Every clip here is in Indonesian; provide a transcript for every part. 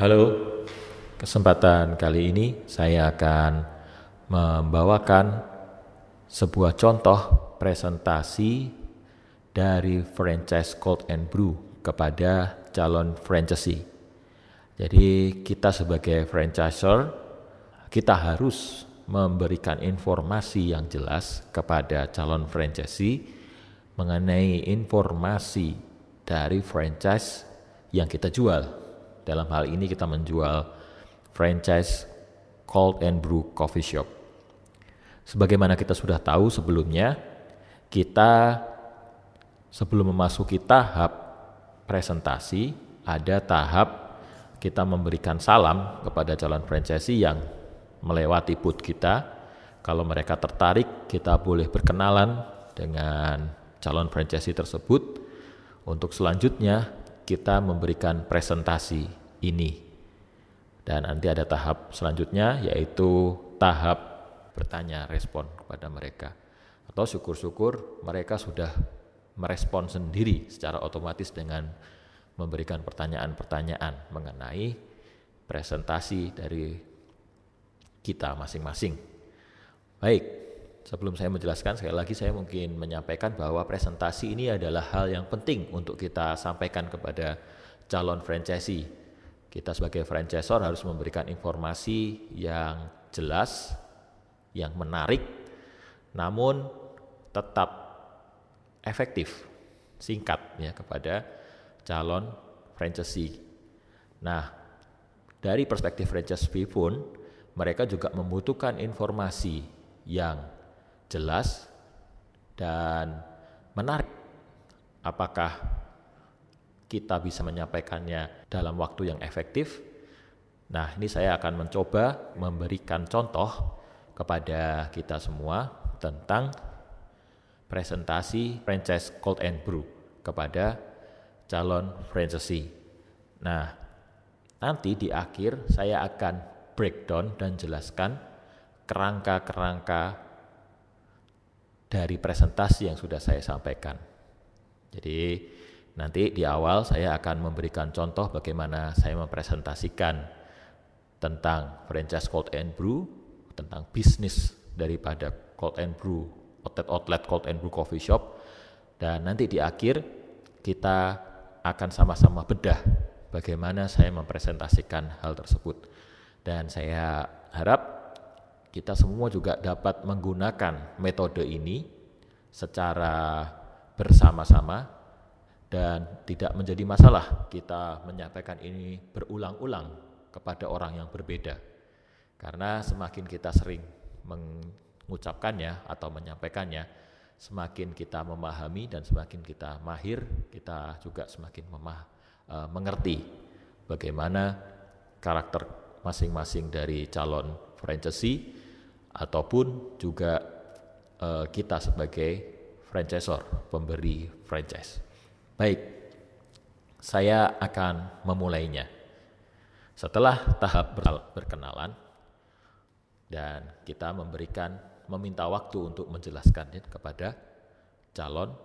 Halo, kesempatan kali ini saya akan membawakan sebuah contoh presentasi dari franchise Cold and Brew kepada calon franchisee. Jadi kita sebagai franchisor kita harus memberikan informasi yang jelas kepada calon franchisee mengenai informasi dari franchise yang kita jual. Dalam hal ini kita menjual franchise Cold and Brew Coffee Shop. Sebagaimana kita sudah tahu sebelumnya, kita sebelum memasuki tahap presentasi, ada tahap kita memberikan salam kepada calon franchisee yang melewati booth kita. Kalau mereka tertarik, kita boleh berkenalan dengan calon franchisee tersebut. Untuk selanjutnya, kita memberikan presentasi ini. Dan nanti ada tahap selanjutnya, yaitu tahap bertanya respon kepada mereka. Atau syukur-syukur mereka sudah merespon sendiri secara otomatis dengan memberikan pertanyaan-pertanyaan mengenai presentasi dari kita masing-masing. Baik, sebelum saya menjelaskan sekali lagi saya mungkin menyampaikan bahwa presentasi ini adalah hal yang penting untuk kita sampaikan kepada calon franchisee. Kita sebagai franchisor harus memberikan informasi yang jelas, yang menarik, namun tetap efektif, singkat ya kepada calon franchisee. Nah, dari perspektif franchisee pun mereka juga membutuhkan informasi yang jelas dan menarik. Apakah kita bisa menyampaikannya dalam waktu yang efektif? Nah, ini saya akan mencoba memberikan contoh kepada kita semua tentang presentasi franchise Cold and Brew kepada calon franchisee. Nah, nanti di akhir saya akan breakdown dan jelaskan kerangka-kerangka dari presentasi yang sudah saya sampaikan. Jadi nanti di awal saya akan memberikan contoh bagaimana saya mempresentasikan tentang franchise Cold and Brew, tentang bisnis daripada Cold and Brew, outlet-outlet Cold and Brew Coffee Shop, dan nanti di akhir kita akan sama-sama bedah bagaimana saya mempresentasikan hal tersebut. Dan saya harap kita semua juga dapat menggunakan metode ini secara bersama-sama dan tidak menjadi masalah kita menyampaikan ini berulang-ulang kepada orang yang berbeda. Karena semakin kita sering mengucapkannya atau menyampaikannya, semakin kita memahami dan semakin kita mahir, kita juga semakin memah, uh, mengerti bagaimana karakter masing-masing dari calon franchisee ataupun juga uh, kita sebagai franchisor, pemberi franchise. Baik, saya akan memulainya. Setelah tahap berkenalan dan kita memberikan meminta waktu untuk menjelaskan kepada calon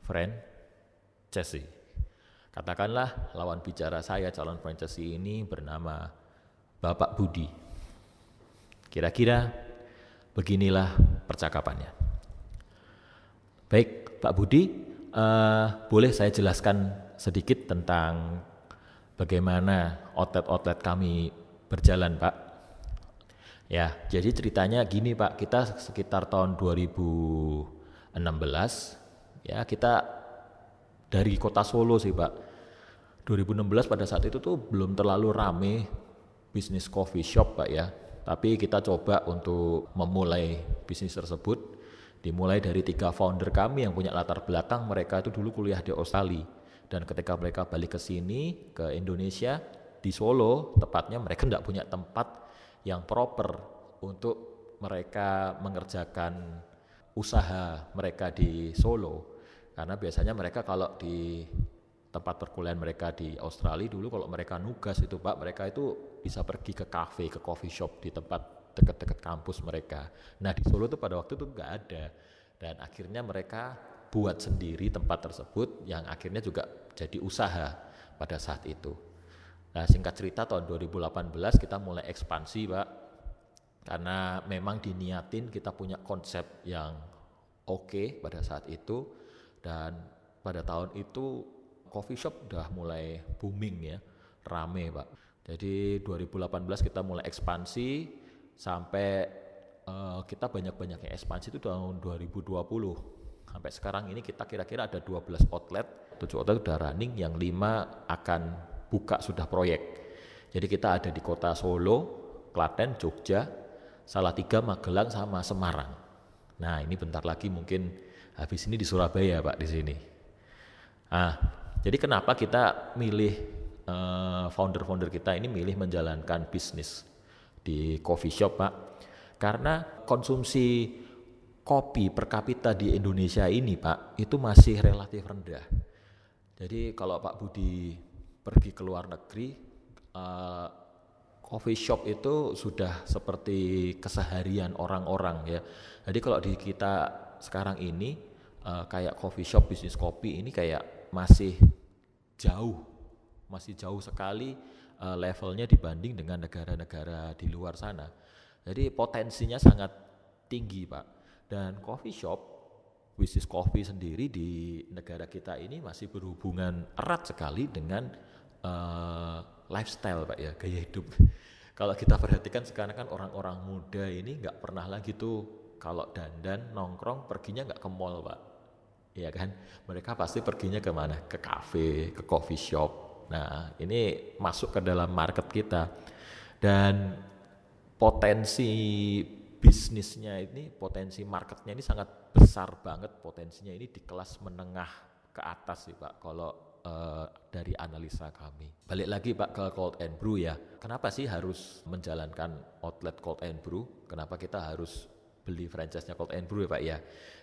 franchisee. Katakanlah lawan bicara saya calon franchisee ini bernama Bapak Budi. Kira-kira beginilah percakapannya. Baik, Pak Budi, uh, boleh saya jelaskan sedikit tentang bagaimana outlet-outlet kami berjalan, Pak? Ya, jadi ceritanya gini, Pak. Kita sekitar tahun 2016, ya kita dari kota Solo sih, Pak. 2016 pada saat itu tuh belum terlalu rame bisnis coffee shop Pak ya. Tapi kita coba untuk memulai bisnis tersebut dimulai dari tiga founder kami yang punya latar belakang mereka itu dulu kuliah di Australia. Dan ketika mereka balik ke sini ke Indonesia di Solo tepatnya mereka tidak punya tempat yang proper untuk mereka mengerjakan usaha mereka di Solo. Karena biasanya mereka kalau di tempat perkuliahan mereka di Australia dulu kalau mereka nugas itu Pak mereka itu bisa pergi ke cafe ke coffee shop di tempat dekat-dekat kampus mereka. Nah di Solo itu pada waktu itu nggak ada. Dan akhirnya mereka buat sendiri tempat tersebut yang akhirnya juga jadi usaha pada saat itu. Nah singkat cerita tahun 2018 kita mulai ekspansi Pak, karena memang diniatin kita punya konsep yang oke okay pada saat itu. Dan pada tahun itu coffee shop udah mulai booming ya, rame Pak. Jadi 2018 kita mulai ekspansi sampai uh, kita banyak-banyaknya ekspansi itu tahun 2020 sampai sekarang ini kita kira-kira ada 12 outlet, 7 outlet udah running, yang 5 akan buka sudah proyek. Jadi kita ada di kota Solo, Klaten, Jogja, Salatiga, Magelang, sama Semarang. Nah ini bentar lagi mungkin habis ini di Surabaya Pak di sini. Nah, jadi kenapa kita milih uh, founder-founder kita ini milih menjalankan bisnis di coffee shop Pak? Karena konsumsi kopi per kapita di Indonesia ini Pak itu masih relatif rendah. Jadi kalau Pak Budi pergi ke luar negeri, uh, coffee shop itu sudah seperti keseharian orang-orang ya. Jadi kalau di kita sekarang ini uh, kayak coffee shop bisnis kopi ini kayak masih jauh, masih jauh sekali uh, levelnya dibanding dengan negara-negara di luar sana. Jadi potensinya sangat tinggi pak. Dan coffee shop bisnis kopi sendiri di negara kita ini masih berhubungan erat sekali dengan uh, lifestyle pak ya gaya hidup. Kalau kita perhatikan sekarang kan orang-orang muda ini nggak pernah lagi tuh kalau dandan nongkrong perginya nggak ke mall pak, ya kan? Mereka pasti perginya ke mana? Ke kafe, ke coffee shop. Nah ini masuk ke dalam market kita dan potensi bisnisnya ini, potensi marketnya ini sangat besar banget potensinya ini di kelas menengah ke atas sih pak. Kalau uh, dari analisa kami. Balik lagi Pak ke Cold and Brew ya. Kenapa sih harus menjalankan outlet Cold and Brew? Kenapa kita harus beli franchise-nya Cold and Brew ya Pak ya?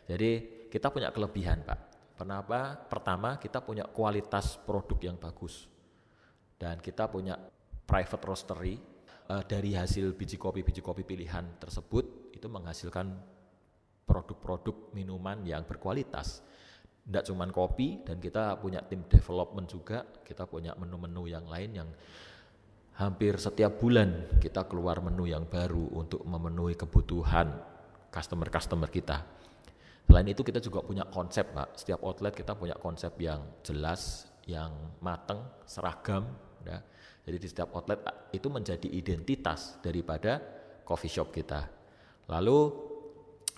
Jadi kita punya kelebihan Pak. Kenapa? Pertama kita punya kualitas produk yang bagus. Dan kita punya private roastery uh, dari hasil biji kopi biji kopi pilihan tersebut itu menghasilkan produk-produk minuman yang berkualitas. Tidak cuma kopi dan kita punya tim development juga. Kita punya menu-menu yang lain yang hampir setiap bulan kita keluar menu yang baru untuk memenuhi kebutuhan customer-customer kita. Selain itu kita juga punya konsep pak. Setiap outlet kita punya konsep yang jelas yang mateng seragam ya. jadi di setiap outlet itu menjadi identitas daripada coffee shop kita lalu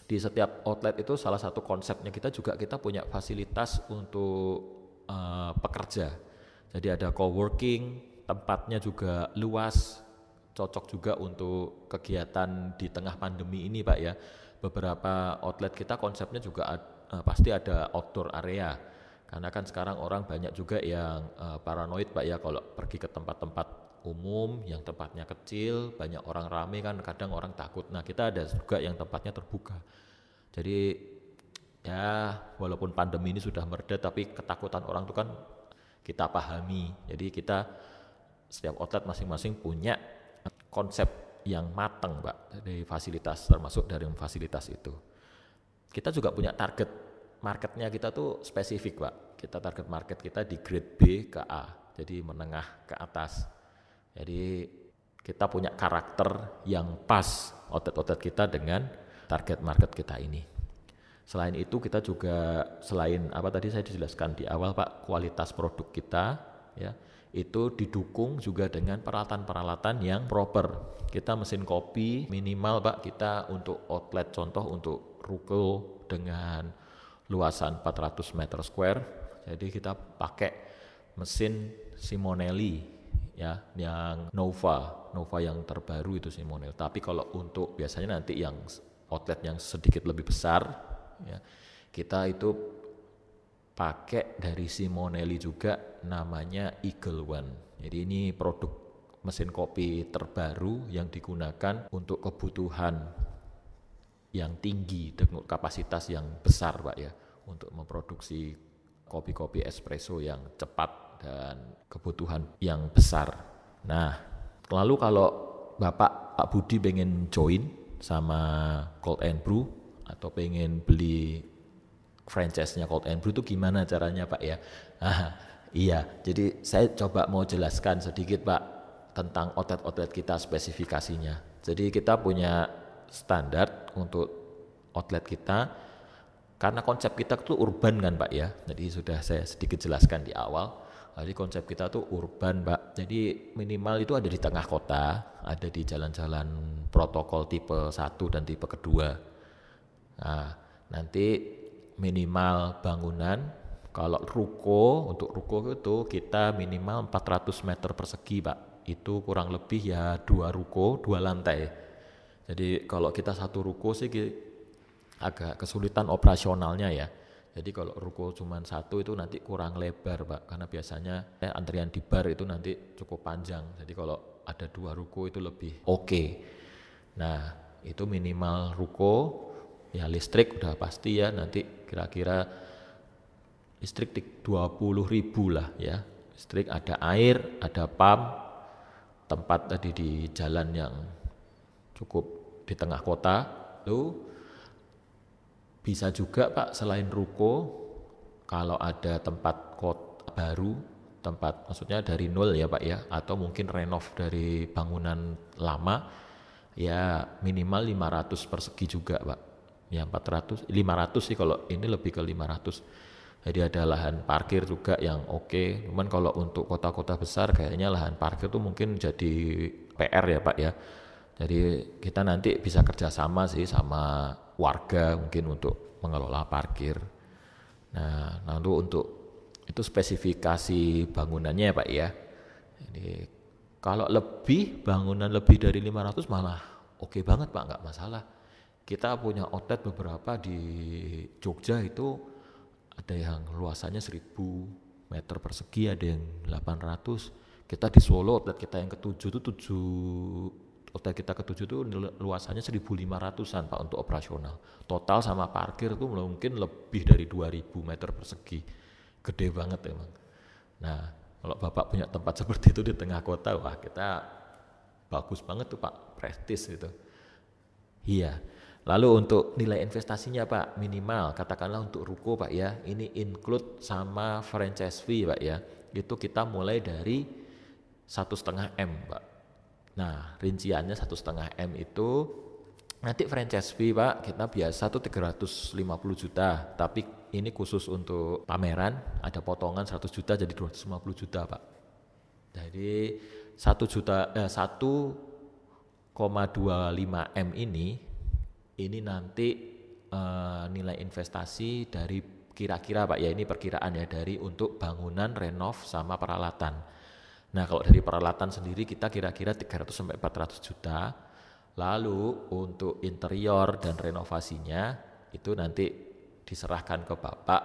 di setiap outlet itu salah satu konsepnya kita juga kita punya fasilitas untuk uh, pekerja. Jadi ada co-working, tempatnya juga luas, cocok juga untuk kegiatan di tengah pandemi ini Pak ya. Beberapa outlet kita konsepnya juga uh, pasti ada outdoor area. Karena kan sekarang orang banyak juga yang uh, paranoid Pak ya kalau pergi ke tempat-tempat umum yang tempatnya kecil, banyak orang rame kan kadang orang takut. Nah, kita ada juga yang tempatnya terbuka. Jadi ya walaupun pandemi ini sudah mereda tapi ketakutan orang itu kan kita pahami. Jadi kita setiap outlet masing-masing punya konsep yang matang, Pak, dari fasilitas termasuk dari fasilitas itu. Kita juga punya target marketnya kita tuh spesifik, Pak. Kita target market kita di grade B ke A, jadi menengah ke atas jadi kita punya karakter yang pas outlet-outlet kita dengan target market kita ini. Selain itu kita juga selain apa tadi saya dijelaskan di awal Pak, kualitas produk kita ya itu didukung juga dengan peralatan-peralatan yang proper. Kita mesin kopi minimal Pak kita untuk outlet contoh untuk ruko dengan luasan 400 meter square. Jadi kita pakai mesin Simonelli ya yang Nova Nova yang terbaru itu sih Monel tapi kalau untuk biasanya nanti yang outlet yang sedikit lebih besar ya kita itu pakai dari Simonelli juga namanya Eagle One jadi ini produk mesin kopi terbaru yang digunakan untuk kebutuhan yang tinggi dengan kapasitas yang besar Pak ya untuk memproduksi kopi-kopi espresso yang cepat dan kebutuhan yang besar. Nah, lalu kalau Bapak Pak Budi pengen join sama Cold and Brew atau pengen beli franchise-nya Cold and Brew itu gimana caranya Pak ya? Nah, iya, jadi saya coba mau jelaskan sedikit Pak tentang outlet-outlet kita spesifikasinya. Jadi kita punya standar untuk outlet kita karena konsep kita itu urban kan Pak ya. Jadi sudah saya sedikit jelaskan di awal. Jadi konsep kita tuh urban Pak. Jadi minimal itu ada di tengah kota, ada di jalan-jalan protokol tipe 1 dan tipe kedua. Nah, nanti minimal bangunan kalau ruko untuk ruko itu kita minimal 400 meter persegi Pak. Itu kurang lebih ya dua ruko, dua lantai. Jadi kalau kita satu ruko sih agak kesulitan operasionalnya ya jadi kalau ruko cuma satu itu nanti kurang lebar pak, karena biasanya eh, antrian di bar itu nanti cukup panjang. Jadi kalau ada dua ruko itu lebih oke. Okay. Nah itu minimal ruko, ya listrik udah pasti ya nanti kira-kira listrik di 20 ribu lah ya. Listrik ada air, ada pump, tempat tadi di jalan yang cukup di tengah kota, lalu bisa juga Pak selain ruko kalau ada tempat kot baru, tempat maksudnya dari nol ya Pak ya atau mungkin renov dari bangunan lama ya minimal 500 persegi juga Pak. Ya 400 500 sih kalau ini lebih ke 500. Jadi ada lahan parkir juga yang oke. Okay. Cuman kalau untuk kota-kota besar kayaknya lahan parkir tuh mungkin jadi PR ya Pak ya. Jadi kita nanti bisa kerjasama sih sama warga mungkin untuk mengelola parkir. Nah, lalu untuk itu spesifikasi bangunannya ya Pak ya. Jadi kalau lebih bangunan lebih dari 500 malah oke banget Pak, nggak masalah. Kita punya outlet beberapa di Jogja itu ada yang luasannya 1000 meter persegi, ada yang 800. Kita di Solo outlet kita yang ketujuh itu 7 hotel kita ketujuh itu luasannya 1.500an Pak untuk operasional. Total sama parkir itu mungkin lebih dari 2.000 meter persegi. Gede banget emang. Nah, kalau Bapak punya tempat seperti itu di tengah kota, wah kita bagus banget tuh Pak, prestis itu. Iya. Lalu untuk nilai investasinya Pak minimal katakanlah untuk ruko Pak ya, ini include sama franchise fee Pak ya. Itu kita mulai dari satu setengah m Pak Nah, rinciannya satu setengah m itu nanti franchise fee pak kita biasa tuh 350 juta, tapi ini khusus untuk pameran ada potongan 100 juta jadi 250 juta pak. Jadi satu juta eh, 1,25 m ini ini nanti eh, nilai investasi dari kira-kira pak ya ini perkiraan ya dari untuk bangunan renov sama peralatan. Nah kalau dari peralatan sendiri kita kira-kira 300 sampai 400 juta. Lalu untuk interior dan renovasinya itu nanti diserahkan ke Bapak.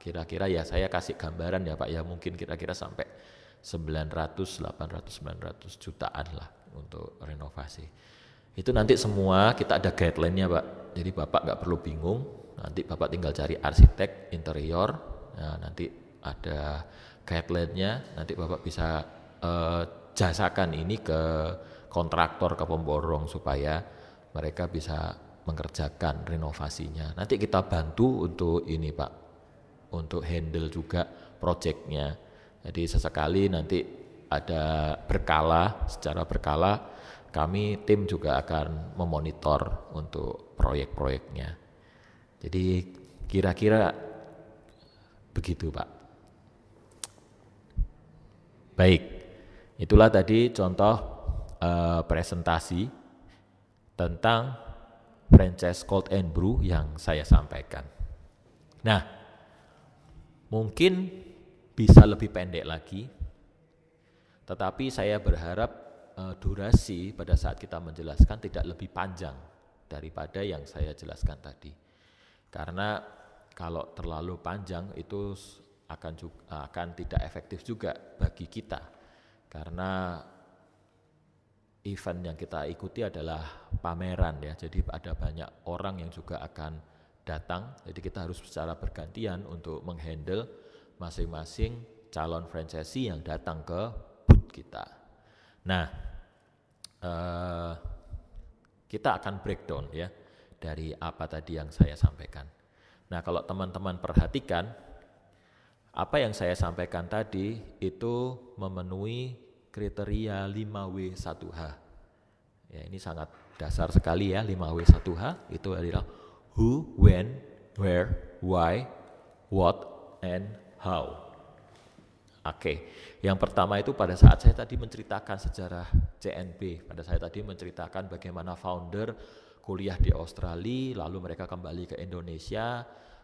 Kira-kira ya saya kasih gambaran ya Pak ya mungkin kira-kira sampai 900, 800, 900 jutaan lah untuk renovasi. Itu nanti semua kita ada guideline-nya Pak. Jadi Bapak nggak perlu bingung. Nanti Bapak tinggal cari arsitek interior. Nah, nanti ada guideline-nya nanti Bapak bisa uh, jasakan ini ke kontraktor ke pemborong supaya mereka bisa mengerjakan renovasinya. Nanti kita bantu untuk ini Pak, untuk handle juga proyeknya. Jadi sesekali nanti ada berkala, secara berkala kami tim juga akan memonitor untuk proyek-proyeknya. Jadi kira-kira begitu Pak. Baik, itulah tadi contoh uh, presentasi tentang franchise Cold and Brew yang saya sampaikan. Nah, mungkin bisa lebih pendek lagi, tetapi saya berharap uh, durasi pada saat kita menjelaskan tidak lebih panjang daripada yang saya jelaskan tadi. Karena kalau terlalu panjang itu akan juga, akan tidak efektif juga bagi kita. Karena event yang kita ikuti adalah pameran ya. Jadi ada banyak orang yang juga akan datang. Jadi kita harus secara bergantian untuk menghandle masing-masing calon franchisee yang datang ke booth kita. Nah eh, kita akan breakdown ya dari apa tadi yang saya sampaikan. Nah kalau teman-teman perhatikan apa yang saya sampaikan tadi itu memenuhi kriteria 5W1H. Ya, ini sangat dasar sekali ya 5W1H itu adalah who, when, where, why, what, and how. Oke, yang pertama itu pada saat saya tadi menceritakan sejarah CNB, pada saya tadi menceritakan bagaimana founder kuliah di Australia, lalu mereka kembali ke Indonesia,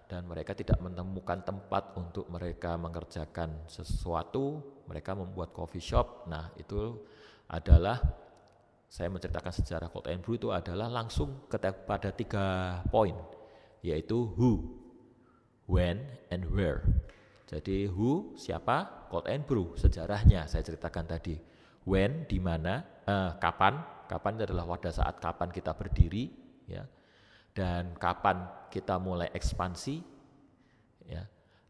dan mereka tidak menemukan tempat untuk mereka mengerjakan sesuatu, mereka membuat coffee shop. Nah, itu adalah saya menceritakan sejarah and Brew itu adalah langsung pada tiga poin, yaitu who, when, and where. Jadi who siapa, cold and brew sejarahnya saya ceritakan tadi. When di mana, uh, kapan, kapan adalah pada saat kapan kita berdiri, ya. Dan kapan kita mulai ekspansi, ya.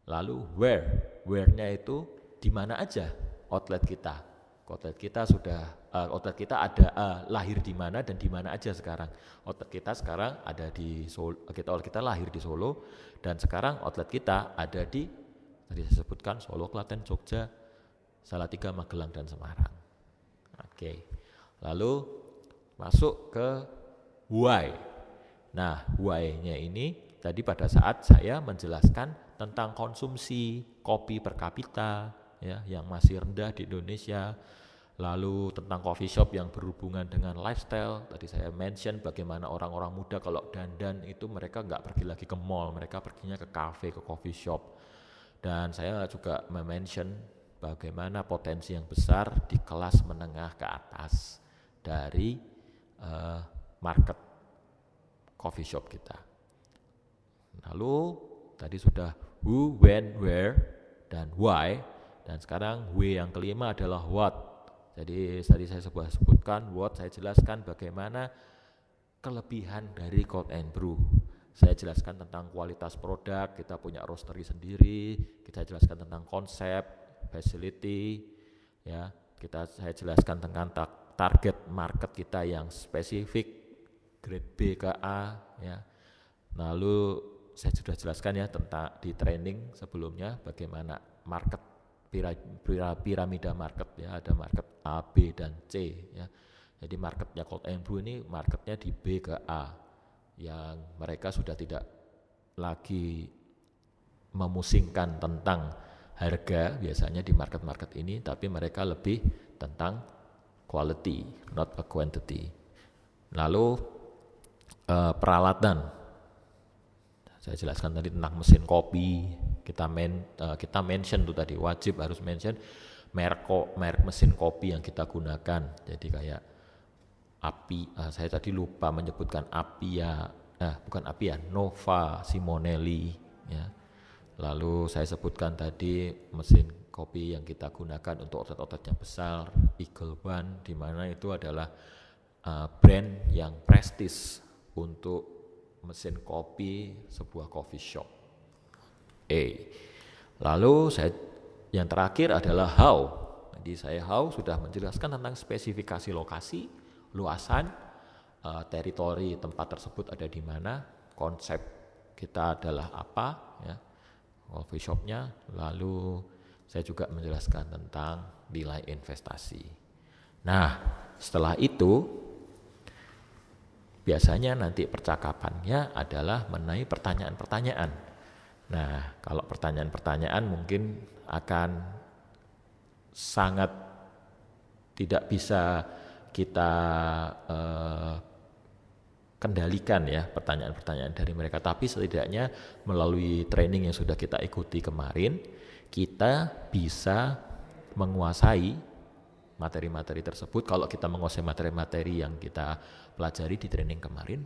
Lalu where, where-nya itu di mana aja outlet kita. Outlet kita sudah, uh, outlet kita ada uh, lahir di mana dan di mana aja sekarang. Outlet kita sekarang ada di Solo, kita kita lahir di Solo dan sekarang outlet kita ada di Tadi saya sebutkan Solo, Klaten, Jogja, Salatiga, Magelang, dan Semarang. Oke, lalu masuk ke why. Nah, why-nya ini tadi pada saat saya menjelaskan tentang konsumsi kopi per kapita ya yang masih rendah di Indonesia, lalu tentang coffee shop yang berhubungan dengan lifestyle. Tadi saya mention bagaimana orang-orang muda kalau dandan itu mereka nggak pergi lagi ke mall, mereka perginya ke cafe, ke coffee shop. Dan saya juga mention bagaimana potensi yang besar di kelas menengah ke atas dari uh, market coffee shop kita. Lalu tadi sudah who, when, where, dan why. Dan sekarang W yang kelima adalah what. Jadi tadi saya sebut sebutkan what, saya jelaskan bagaimana kelebihan dari cold and brew. Saya jelaskan tentang kualitas produk, kita punya roastery sendiri, kita jelaskan tentang konsep, facility, ya. Kita saya jelaskan tentang target market kita yang spesifik, grade B ke A, ya. Lalu saya sudah jelaskan ya tentang di training sebelumnya bagaimana market piramida market ya ada market A, B dan C ya. Jadi marketnya Cold and ini marketnya di B ke A yang mereka sudah tidak lagi memusingkan tentang harga biasanya di market-market ini, tapi mereka lebih tentang quality, not a quantity. Lalu uh, peralatan, saya jelaskan tadi tentang mesin kopi, kita men, uh, kita mention tuh tadi wajib harus mention merek merek mesin kopi yang kita gunakan. Jadi kayak api uh, saya tadi lupa menyebutkan Apia nah bukan Apia Nova Simonelli ya. Lalu saya sebutkan tadi mesin kopi yang kita gunakan untuk outlet-outlet yang besar Eagle One di mana itu adalah brand yang prestis untuk mesin kopi sebuah coffee shop. E lalu saya yang terakhir adalah how. Jadi saya how sudah menjelaskan tentang spesifikasi lokasi luasan uh, teritori tempat tersebut ada di mana, konsep kita adalah apa, ya, coffee shopnya, lalu saya juga menjelaskan tentang nilai investasi. Nah, setelah itu biasanya nanti percakapannya adalah mengenai pertanyaan-pertanyaan. Nah, kalau pertanyaan-pertanyaan mungkin akan sangat tidak bisa kita uh, kendalikan ya pertanyaan-pertanyaan dari mereka tapi setidaknya melalui training yang sudah kita ikuti kemarin kita bisa menguasai materi-materi tersebut. Kalau kita menguasai materi-materi yang kita pelajari di training kemarin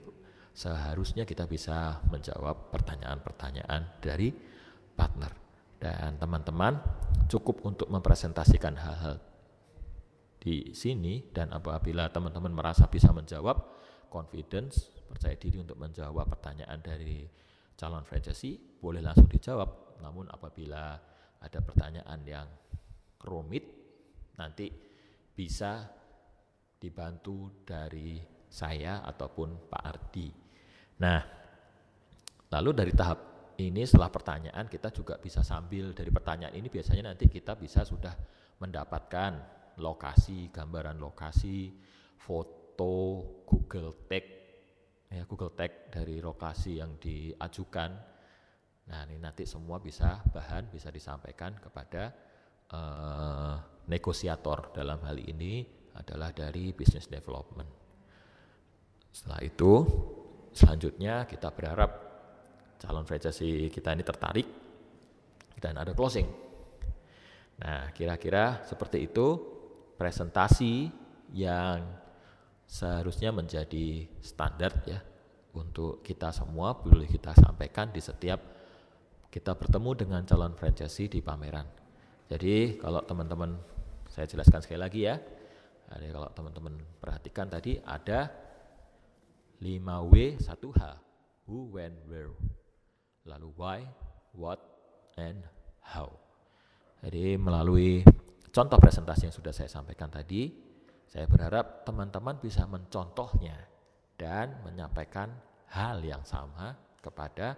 seharusnya kita bisa menjawab pertanyaan-pertanyaan dari partner. Dan teman-teman cukup untuk mempresentasikan hal-hal di sini. Dan apabila teman-teman merasa bisa menjawab confidence percaya diri untuk menjawab pertanyaan dari calon franchisee boleh langsung dijawab. Namun apabila ada pertanyaan yang rumit nanti bisa dibantu dari saya ataupun Pak Ardi. Nah, lalu dari tahap ini setelah pertanyaan kita juga bisa sambil dari pertanyaan ini biasanya nanti kita bisa sudah mendapatkan lokasi, gambaran lokasi, foto, Google Tag, ya Google Tag dari lokasi yang diajukan. Nah ini nanti semua bisa bahan bisa disampaikan kepada uh, negosiator dalam hal ini adalah dari business development. Setelah itu selanjutnya kita berharap calon franchise kita ini tertarik dan ada closing. Nah, kira-kira seperti itu presentasi yang seharusnya menjadi standar ya untuk kita semua boleh kita sampaikan di setiap kita bertemu dengan calon franchise di pameran. Jadi kalau teman-teman saya jelaskan sekali lagi ya. Jadi kalau teman-teman perhatikan tadi ada 5W 1H who when where lalu why, what, and how. Jadi melalui contoh presentasi yang sudah saya sampaikan tadi, saya berharap teman-teman bisa mencontohnya dan menyampaikan hal yang sama kepada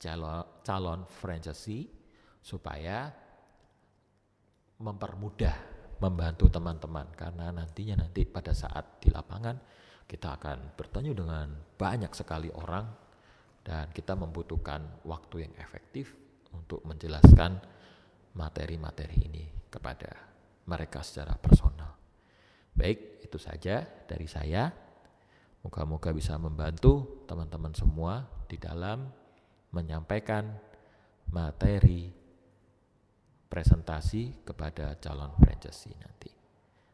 calon, calon franchisee supaya mempermudah membantu teman-teman karena nantinya nanti pada saat di lapangan kita akan bertanya dengan banyak sekali orang dan kita membutuhkan waktu yang efektif untuk menjelaskan materi-materi ini kepada mereka secara personal. Baik, itu saja dari saya. Moga-moga bisa membantu teman-teman semua di dalam menyampaikan materi presentasi kepada calon franchisee nanti.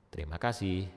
Terima kasih.